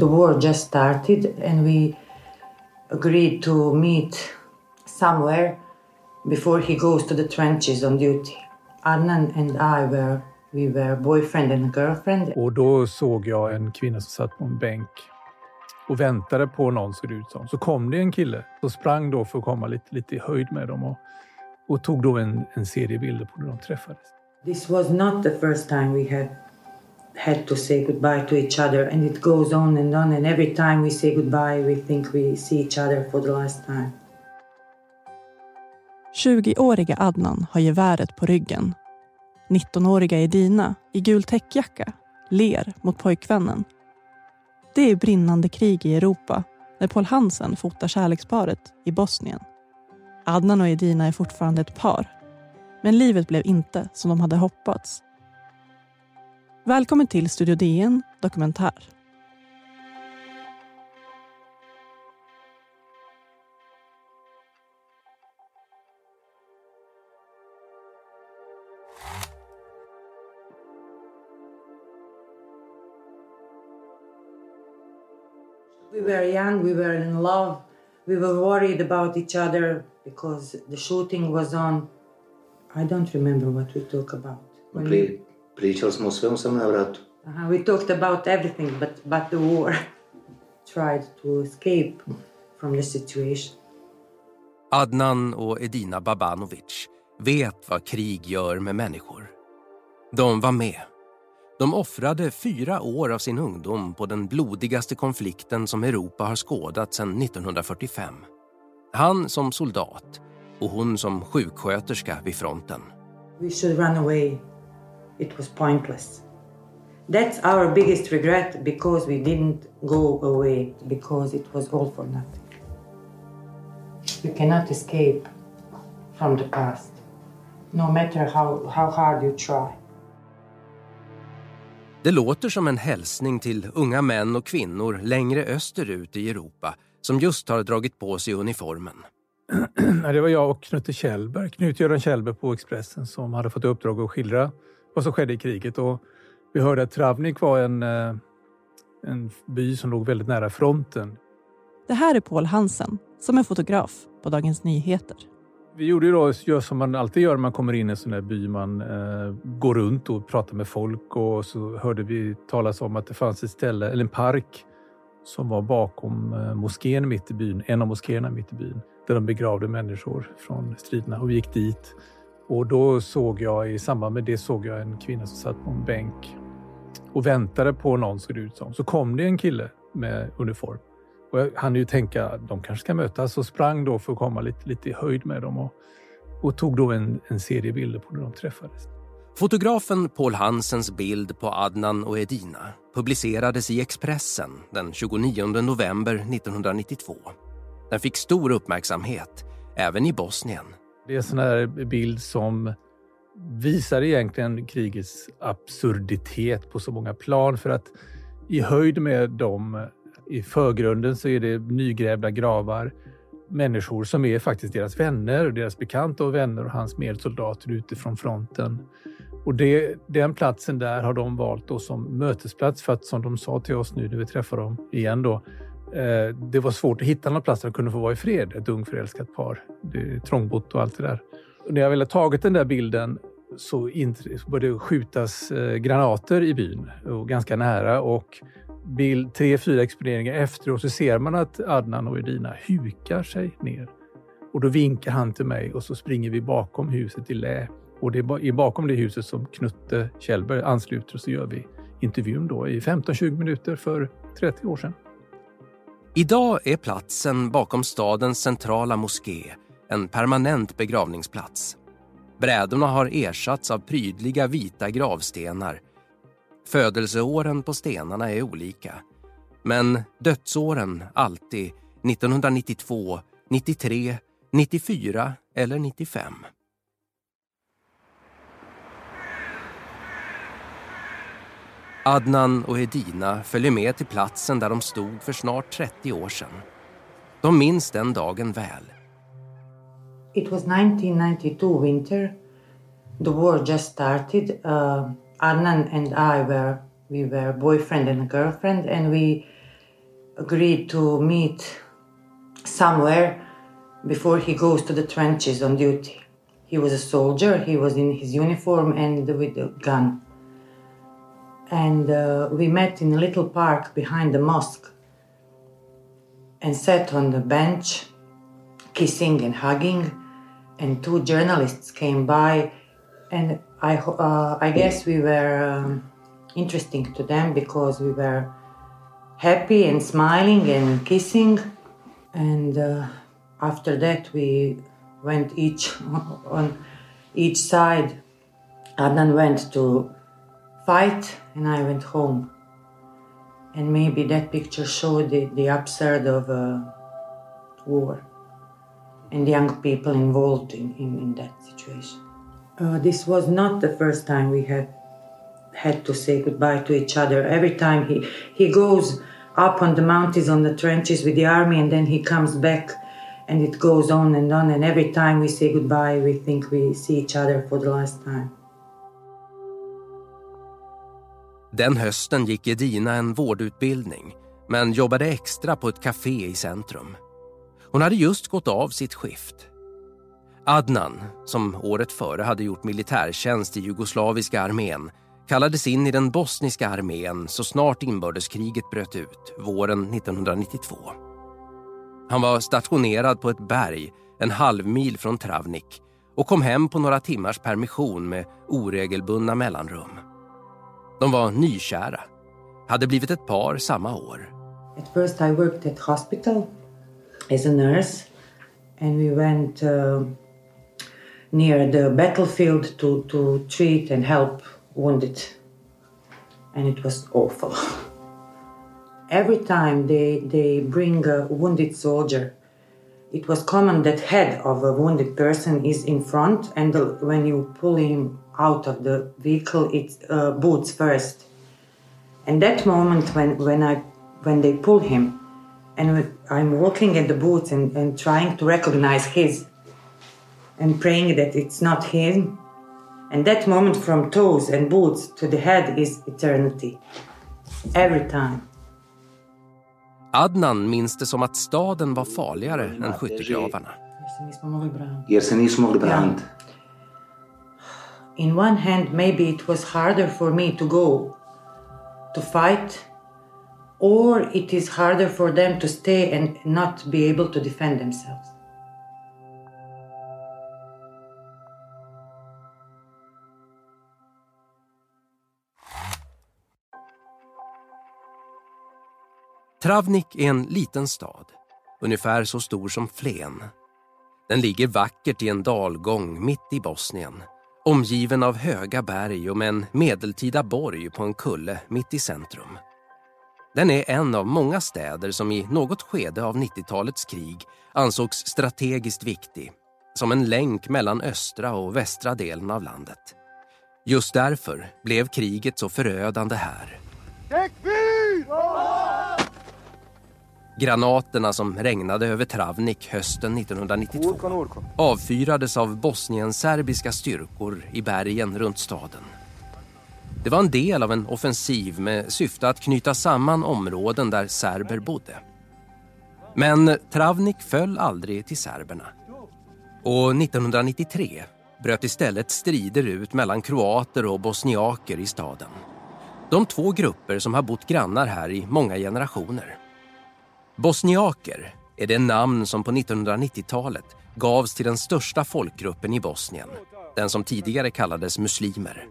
the war just started and we agreed to meet somewhere before he goes to the trenches on duty. Adnan and I were we were boyfriend and girlfriend. Och då såg jag en kvinna som satt på en bänk och väntade på någon såg det ut som. Så kom det en kille som sprang då för att komma lite, lite i höjd med dem och, och tog då en, en serie bilder på när de träffades. This was not the first time we had had to say goodbye to each other and it goes on and on and every time we say goodbye we think we see each other for the last time. 20-åriga Adnan har geväret på ryggen. 19-åriga Edina i gul täckjacka ler mot pojkvännen. Det är brinnande krig i Europa när Paul Hansen fotar kärleksparet i Bosnien. Adnan och Edina är fortfarande ett par. Men livet blev inte som de hade hoppats. Välkommen till Studio DN Dokumentär. We were young, we were in love, we were worried about each other because the shooting was on. I don't remember what we talked about. When we, pričali smo o svemu samo na vratu. uh, we talked about everything but, but the war. Tried to escape from the situation. Adnan och Edina Babanovic vet vad krig gör med människor. De var med. De offrade fyra år av sin ungdom på den blodigaste konflikten som Europa har skådat sedan 1945. Han som soldat och hon som sjuksköterska vid fronten. We should run away. It was pointless. That's our biggest regret because we didn't go away, because it was all for nothing. You cannot escape from the past, no matter how, how hard you try. Det låter som en hälsning till unga män och kvinnor längre österut i Europa som just har dragit på sig uniformen. Det var jag och Knutte Kjellberg, Knut-Göran Kjellberg på Expressen som hade fått uppdrag att skildra vad som skedde i kriget. Och vi hörde att Travnik var en, eh, en by som låg väldigt nära fronten. Det här är Paul Hansen som är fotograf på Dagens Nyheter. Vi gjorde ju då gör som man alltid gör när man kommer in i en sån där by. Man eh, går runt och pratar med folk och så hörde vi talas om att det fanns ett ställe, eller en park som var bakom eh, moskén mitt i byn, en av moskéerna mitt i byn, där de begravde människor från striderna. Och vi gick dit och då såg jag i samband med det såg jag en kvinna som satt på en bänk och väntade på någon såg det ut som. Så kom det en kille med uniform och jag hann ju tänka de kanske ska mötas och sprang då för att komma lite, lite i höjd med dem och, och tog då en, en serie bilder på när de träffades. Fotografen Paul Hansens bild på Adnan och Edina publicerades i Expressen den 29 november 1992. Den fick stor uppmärksamhet, även i Bosnien. Det är en sån här bild som visar egentligen krigets absurditet på så många plan för att i höjd med dem i förgrunden så är det nygrävda gravar. Människor som är faktiskt deras vänner, deras bekanta och vänner och hans medsoldater utifrån fronten. Och det, den platsen där har de valt då som mötesplats för att som de sa till oss nu när vi träffar dem igen då. Eh, det var svårt att hitta någon plats där de kunde få vara i fred, ett ungförälskat par. Det är trångbott och allt det där. Och när jag väl har tagit den där bilden så började det skjutas eh, granater i byn och ganska nära och bild, tre, fyra exponeringar efteråt så ser man att Adnan och Edina hukar sig ner. Och då vinkar han till mig och så springer vi bakom huset i lä. Och det är bakom det huset som Knutte Kjellberg ansluter och så gör vi intervjun då i 15-20 minuter för 30 år sedan. Idag är platsen bakom stadens centrala moské en permanent begravningsplats. Brädorna har ersatts av prydliga vita gravstenar Födelseåren på stenarna är olika. Men dödsåren alltid 1992, 93, 94 eller 95. Adnan och Edina följer med till platsen där de stod för snart 30 år sedan. De minns den dagen väl. It was 1992 winter. The war just started. Uh, Adnan and I were we were boyfriend and girlfriend, and we agreed to meet somewhere before he goes to the trenches on duty. He was a soldier, he was in his uniform and with a gun. And uh, we met in a little park behind the mosque and sat on the bench, kissing and hugging. And two journalists came by, and I, uh, I guess we were um, interesting to them because we were happy and smiling and kissing. And uh, after that, we went each on each side. Adnan went to fight, and I went home. And maybe that picture showed the, the absurd of uh, war and young people involved in, in, in that situation. Uh, this was not the first time we had had to say goodbye to each other. Every time he, he goes up on the mountains on the trenches with the army and then he comes back and it goes on and on and every time we say goodbye we think we see each other for the last time. Den hösten gick Edina en vårdutbildning men jobbade extra på ett café i centrum. Hon hade just gått av sitt skift. Adnan, som året före hade gjort militärtjänst i jugoslaviska armén, kallades in i den bosniska armén så snart inbördeskriget bröt ut våren 1992. Han var stationerad på ett berg en halv mil från Travnik och kom hem på några timmars permission med oregelbundna mellanrum. De var nykära, hade blivit ett par samma år. At first I worked at hospital as a nurse and we went uh, near the battlefield to, to treat and help wounded. And it was awful. Every time they, they bring a wounded soldier, it was common that head of a wounded person is in front and the, when you pull him out of the vehicle, it's uh, boots first. And that moment when, when, I, when they pull him, and I'm looking at the boots and, and trying to recognize his and praying that it's not him, and that moment from toes and boots to the head is eternity. Every time. Adnan minns det som att staden var farligare än skyttegravarna. Jer se nismo mogli braniti. In one hand, maybe it was harder for me to go to fight, or it is harder for them to stay and not be able to defend themselves. Travnik är en liten stad, ungefär så stor som Flen. Den ligger vackert i en dalgång mitt i Bosnien, omgiven av höga berg och med en medeltida borg på en kulle mitt i centrum. Den är en av många städer som i något skede av 90-talets krig ansågs strategiskt viktig, som en länk mellan östra och västra delen av landet. Just därför blev kriget så förödande här. Granaterna som regnade över Travnik hösten 1992 avfyrades av bosnienserbiska styrkor i bergen runt staden. Det var en del av en offensiv med syfte att knyta samman områden där serber bodde. Men Travnik föll aldrig till serberna. Och 1993 bröt istället strider ut mellan kroater och bosniaker i staden. De två grupper som har bott grannar här i många generationer. Bosniaker är det namn som på 1990-talet gavs till den största folkgruppen i Bosnien, den som tidigare kallades muslimer.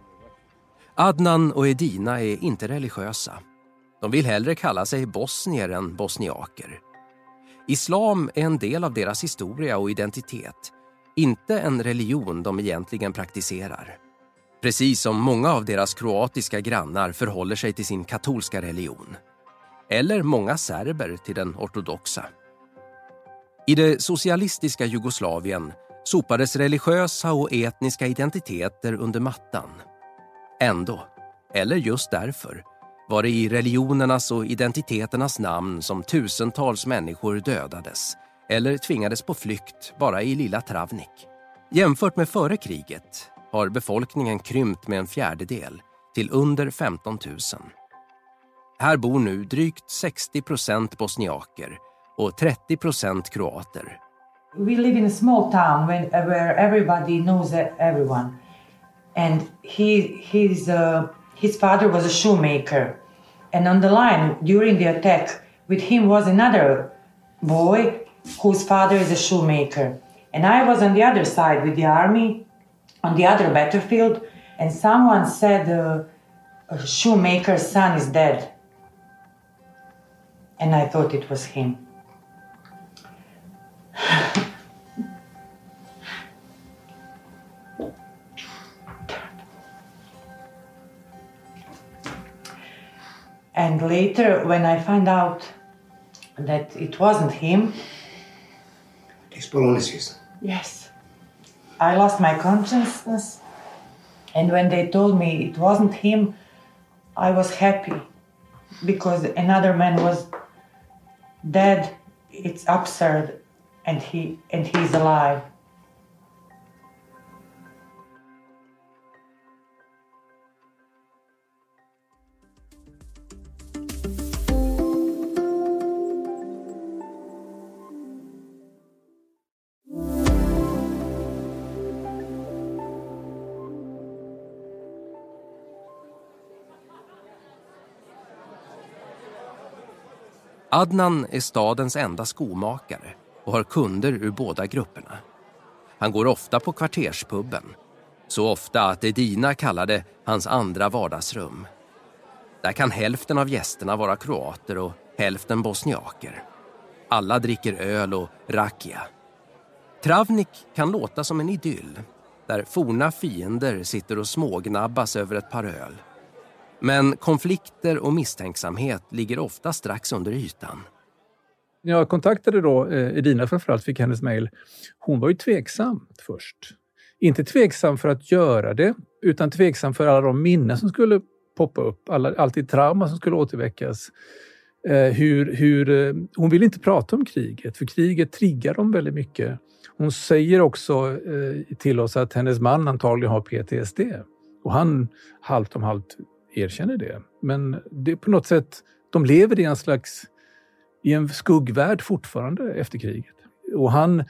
Adnan och Edina är inte religiösa. De vill hellre kalla sig bosnier än bosniaker. Islam är en del av deras historia och identitet, inte en religion de egentligen praktiserar. Precis som många av deras kroatiska grannar förhåller sig till sin katolska religion eller många serber till den ortodoxa. I det socialistiska Jugoslavien sopades religiösa och etniska identiteter under mattan. Ändå, eller just därför, var det i religionernas och identiteternas namn som tusentals människor dödades eller tvingades på flykt bara i lilla Travnik. Jämfört med före kriget har befolkningen krympt med en fjärdedel till under 15 000. Här bor nu drygt 60 procent bosniaker och 30 procent kroater. We live in a small town where everybody knows everyone. And he, his, uh, his father was a shoemaker. And on the line during the attack with him was another boy whose father is a shoemaker. And I was on the other side with the army on the other battlefield, and someone said, uh, a shoemaker's son is dead. And I thought it was him. and later, when I find out that it wasn't him. Yes. I lost my consciousness. And when they told me it wasn't him, I was happy because another man was dead. It's absurd, and he and he's alive. Adnan är stadens enda skomakare och har kunder ur båda grupperna. Han går ofta på kvarterspubben. Så ofta att Edina kallar det hans andra vardagsrum. Där kan hälften av gästerna vara kroater och hälften bosniaker. Alla dricker öl och rakia. Travnik kan låta som en idyll där forna fiender sitter och smågnabbas över ett par öl. Men konflikter och misstänksamhet ligger ofta strax under ytan. När jag kontaktade då eh, Edina framförallt, fick hennes mejl. Hon var ju tveksam först. Inte tveksam för att göra det, utan tveksam för alla de minnen som skulle poppa upp, alla, alltid trauma som skulle återväckas. Eh, hur, hur, eh, hon vill inte prata om kriget, för kriget triggar dem väldigt mycket. Hon säger också till oss att hennes man antagligen har PTSD. Och han halvt om halvt erkänner det. Men det är på något sätt, de lever i en slags i en skuggvärld fortfarande efter kriget. Och han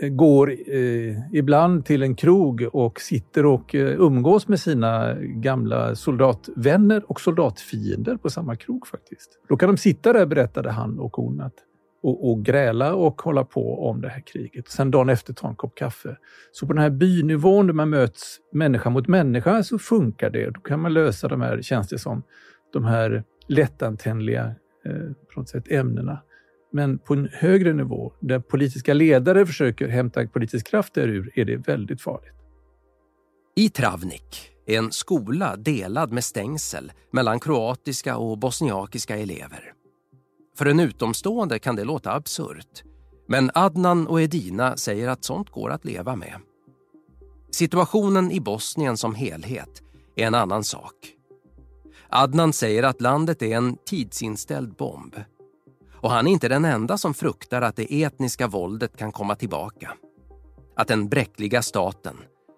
eh, går eh, ibland till en krog och sitter och eh, umgås med sina gamla soldatvänner och soldatfiender på samma krog faktiskt. Då kan de sitta där, berättade han och hon, att och, och gräla och hålla på om det här kriget. Sen dagen efter ta en kopp kaffe. Så på den här bynivån där man möts människa mot människa så funkar det. Då kan man lösa de här, känns det som, de här lättantändliga eh, på något sätt, ämnena. Men på en högre nivå, där politiska ledare försöker hämta politisk kraft därur, är det väldigt farligt. I Travnik en skola delad med stängsel mellan kroatiska och bosniakiska elever. För en utomstående kan det låta absurt. Men Adnan och Edina säger att sånt går att leva med. Situationen i Bosnien som helhet är en annan sak. Adnan säger att landet är en tidsinställd bomb. Och han är inte den enda som fruktar att det etniska våldet kan komma tillbaka. Att den bräckliga staten,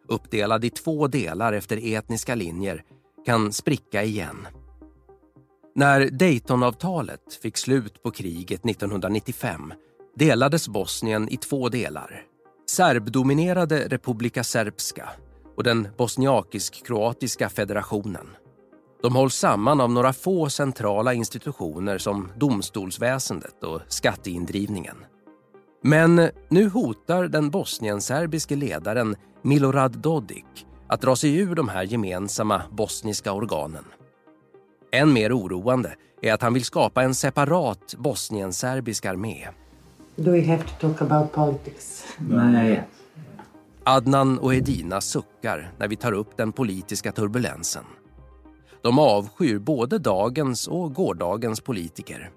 uppdelad i två delar efter etniska linjer, kan spricka igen. När Daytonavtalet fick slut på kriget 1995 delades Bosnien i två delar. Serbdominerade Republika Srpska och den bosniakisk-kroatiska federationen. De hålls samman av några få centrala institutioner som domstolsväsendet och skatteindrivningen. Men nu hotar den bosnienserbiske ledaren Milorad Dodik att dra sig ur de här gemensamma bosniska organen. Än mer oroande är att han vill skapa en separat bosnienserbisk armé. Do we have to talk about politics? Nej. Adnan och Edina suckar när vi tar upp den politiska turbulensen. De avskyr både dagens och gårdagens politiker.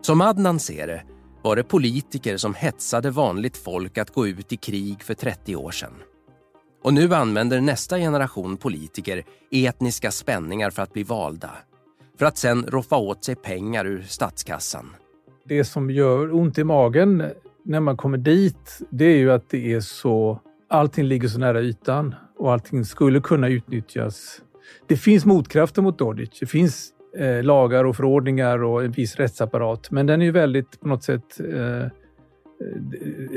Som Adnan ser det var det politiker som hetsade vanligt folk att gå ut i krig för 30 år sedan. Och nu använder nästa generation politiker etniska spänningar för att bli valda. För att sen roffa åt sig pengar ur statskassan. Det som gör ont i magen när man kommer dit, det är ju att det är så... Allting ligger så nära ytan och allting skulle kunna utnyttjas. Det finns motkrafter mot Dodic. Det finns eh, lagar och förordningar och en viss rättsapparat. Men den är ju väldigt på något sätt eh, eh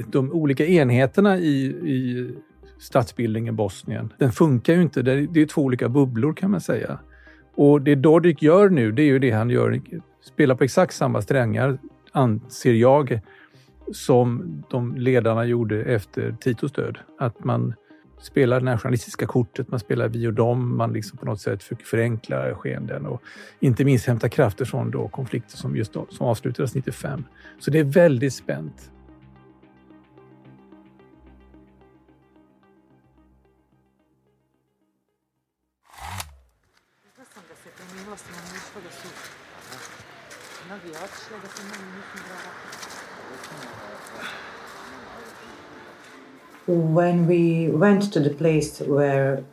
de olika enheterna i, i statsbildningen Bosnien, den funkar ju inte. Det är två olika bubblor kan man säga. Och det Dodik gör nu, det är ju det han gör, spelar på exakt samma strängar, anser jag, som de ledarna gjorde efter Titos död. Att man spelar det nationalistiska kortet, man spelar vi och dem, man liksom på något sätt förenklar skeenden och inte minst hämtar krafter från då konflikter som just då, som avslutades 95. Så det är väldigt spänt. When we went to the place where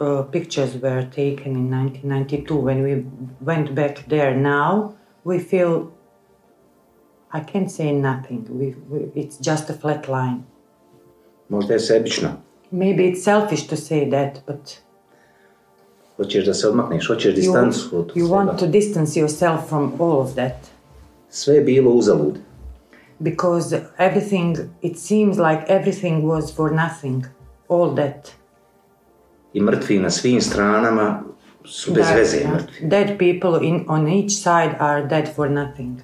uh, pictures were taken in 1992, when we went back there now, we feel I can't say nothing. We, we, it's just a flat line. Možda je sebično. Maybe it's selfish to say that, but Hoćeš da se odmakneš, hoćeš distancu od You want to distance yourself from all of that. Sve je bilo uzalud. Because everything, it seems like everything was for nothing. All that. I mrtvi na svim stranama su bez that, veze mrtvi. Dead people in, on each side are dead for nothing.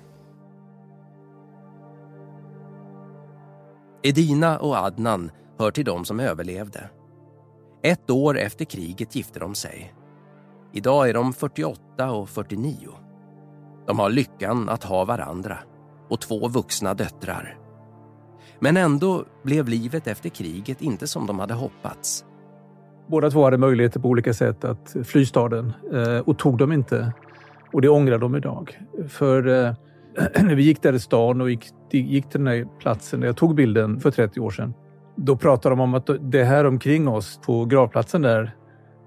Edina och Adnan hör till de som överlevde. Ett år efter kriget gifte de sig. Idag är de 48 och 49. De har lyckan att ha varandra och två vuxna döttrar. Men ändå blev livet efter kriget inte som de hade hoppats. Båda två hade möjligheter på olika sätt att fly staden eh, och tog dem inte. Och det ångrar de idag. För eh, när vi gick där i stan och gick, gick till den här platsen där jag tog bilden för 30 år sedan. Då pratade de om att det här omkring oss på gravplatsen där,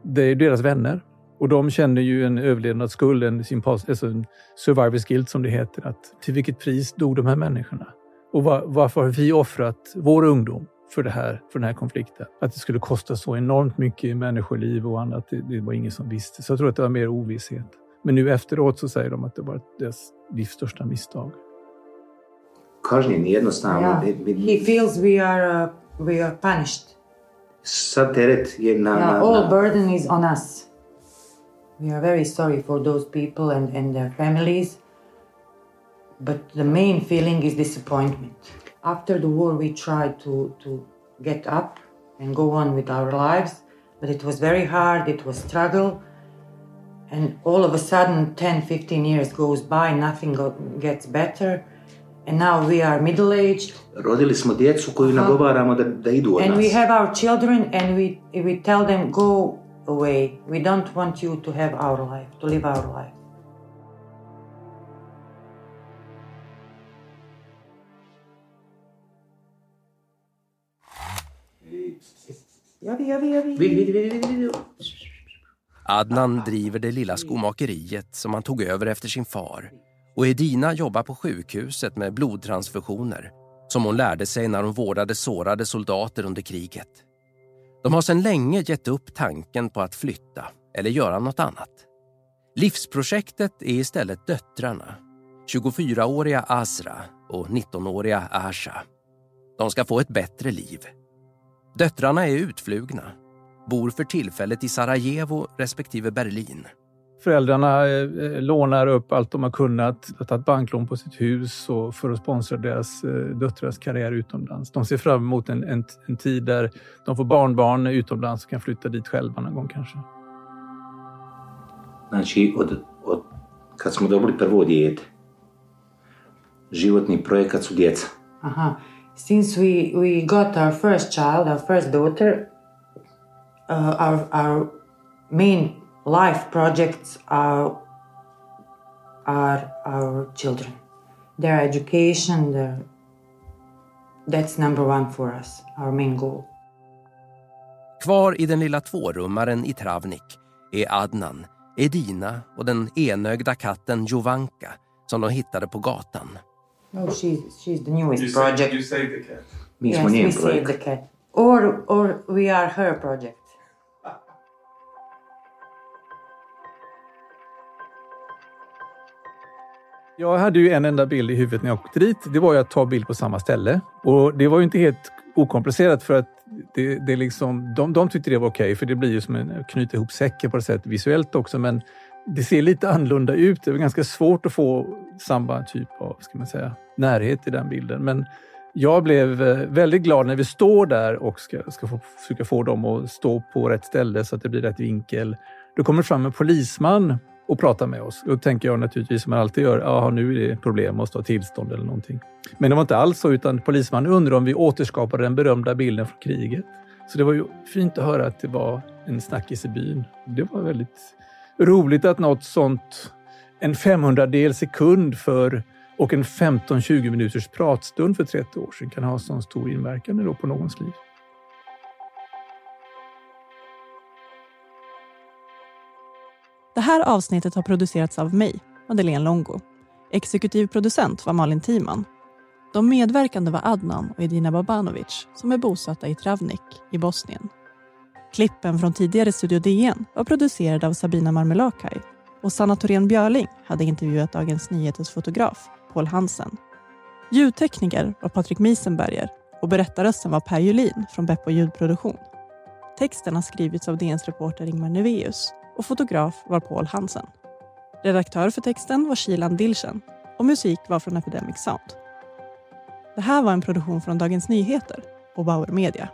det är deras vänner. Och de känner ju en överlevnadsskuld, en, alltså en survivor's guilt som det heter. Att till vilket pris dog de här människorna? Och var, varför har vi offrat vår ungdom för, det här, för den här konflikten? Att det skulle kosta så enormt mycket människoliv och annat, det, det var ingen som visste. Så jag tror att det var mer ovisshet. Men nu efteråt så säger de att det var deras livs största misstag. Kažnjen jednostavno. Yeah. He feels we are, uh, we are punished. Sad teret je na, yeah, all burden is on us. We are very sorry for those people and, and their families, but the main feeling is disappointment. After the war, we tried to, to get up and go on with our lives, but it was very hard, it was struggle. And all of a sudden, 10, 15 years goes by, nothing gets better. And now we are middle aged. Rodili smo djecu koju nagovaramo da, da idu od and nas. we have our children and we, we tell them go away. We don't want you to have our life, to live our life. Adnan driver det lilla skomakeriet som han tog över efter sin far och Edina jobbar på sjukhuset med blodtransfusioner som hon lärde sig när hon vårdade sårade soldater under kriget. De har sedan länge gett upp tanken på att flytta eller göra något annat. Livsprojektet är istället döttrarna, 24-åriga Azra och 19-åriga Asha. De ska få ett bättre liv. Döttrarna är utflugna, bor för tillfället i Sarajevo respektive Berlin. Föräldrarna eh, lånar upp allt de har kunnat, har tagit banklån på sitt hus och för att sponsra deras eh, döttrars karriär utomlands. De ser fram emot en, en, en tid där de får barnbarn utomlands och kan flytta dit själva någon gång kanske. Znači, od, od, kad smo dobili prvo dijete, životni projekat su djeca. Aha. Since we, we got our first child, our first daughter, uh, our, our main life projects are, are our children. Their education, their, that's number one for us, our main goal. Kvar i den lilla tvårummaren i Travnik är Adnan, Edina och den enögda katten Jovanka som de hittade på gatan. Oh, she's, she's the newest you project. Saved, you saved the cat? Yes, we saved the cat. Or, or we are her project. Jag hade ju en enda bild i huvudet när jag åkte dit. Det var ju att ta bild på samma ställe. Och det var ju inte helt okomplicerat för att det, det liksom, de, de tyckte det var okej, okay, för det blir ju som att knyta ihop säcken på ett sätt visuellt också. Men det ser lite annorlunda ut. Det är ganska svårt att få samma typ av ska man säga, närhet i den bilden. Men jag blev eh, väldigt glad när vi står där och ska, ska få, försöka få dem att stå på rätt ställe så att det blir rätt vinkel. Då kommer fram en polisman och pratar med oss. Då tänker jag naturligtvis som man alltid gör, jaha nu är det problem, måste ha tillstånd eller någonting. Men det var inte alls så, utan polismannen undrade om vi återskapade den berömda bilden från kriget. Så det var ju fint att höra att det var en snackis i byn. Det var väldigt roligt att något sånt, en 500 del sekund för och en 15-20 minuters pratstund för 30 år sedan kan ha så stor inverkan på någons liv. Det här avsnittet har producerats av mig, Madeleine Longo. Exekutiv producent var Malin Timan. De medverkande var Adnan och Edina Babanovic som är bosatta i Travnik i Bosnien. Klippen från tidigare Studio DN var producerade av Sabina Marmelakai och Sanna Thorén Björling hade intervjuat Dagens Nyheters fotograf Paul Hansen. Ljudtekniker var Patrik Miesenberger och berättarrösten var Per Julin från Beppo ljudproduktion. Texten har skrivits av DNs reporter Ingmar Neveus och fotograf var Paul Hansen. Redaktör för texten var Shilan Dilchen och musik var från Epidemic Sound. Det här var en produktion från Dagens Nyheter och Bauer Media.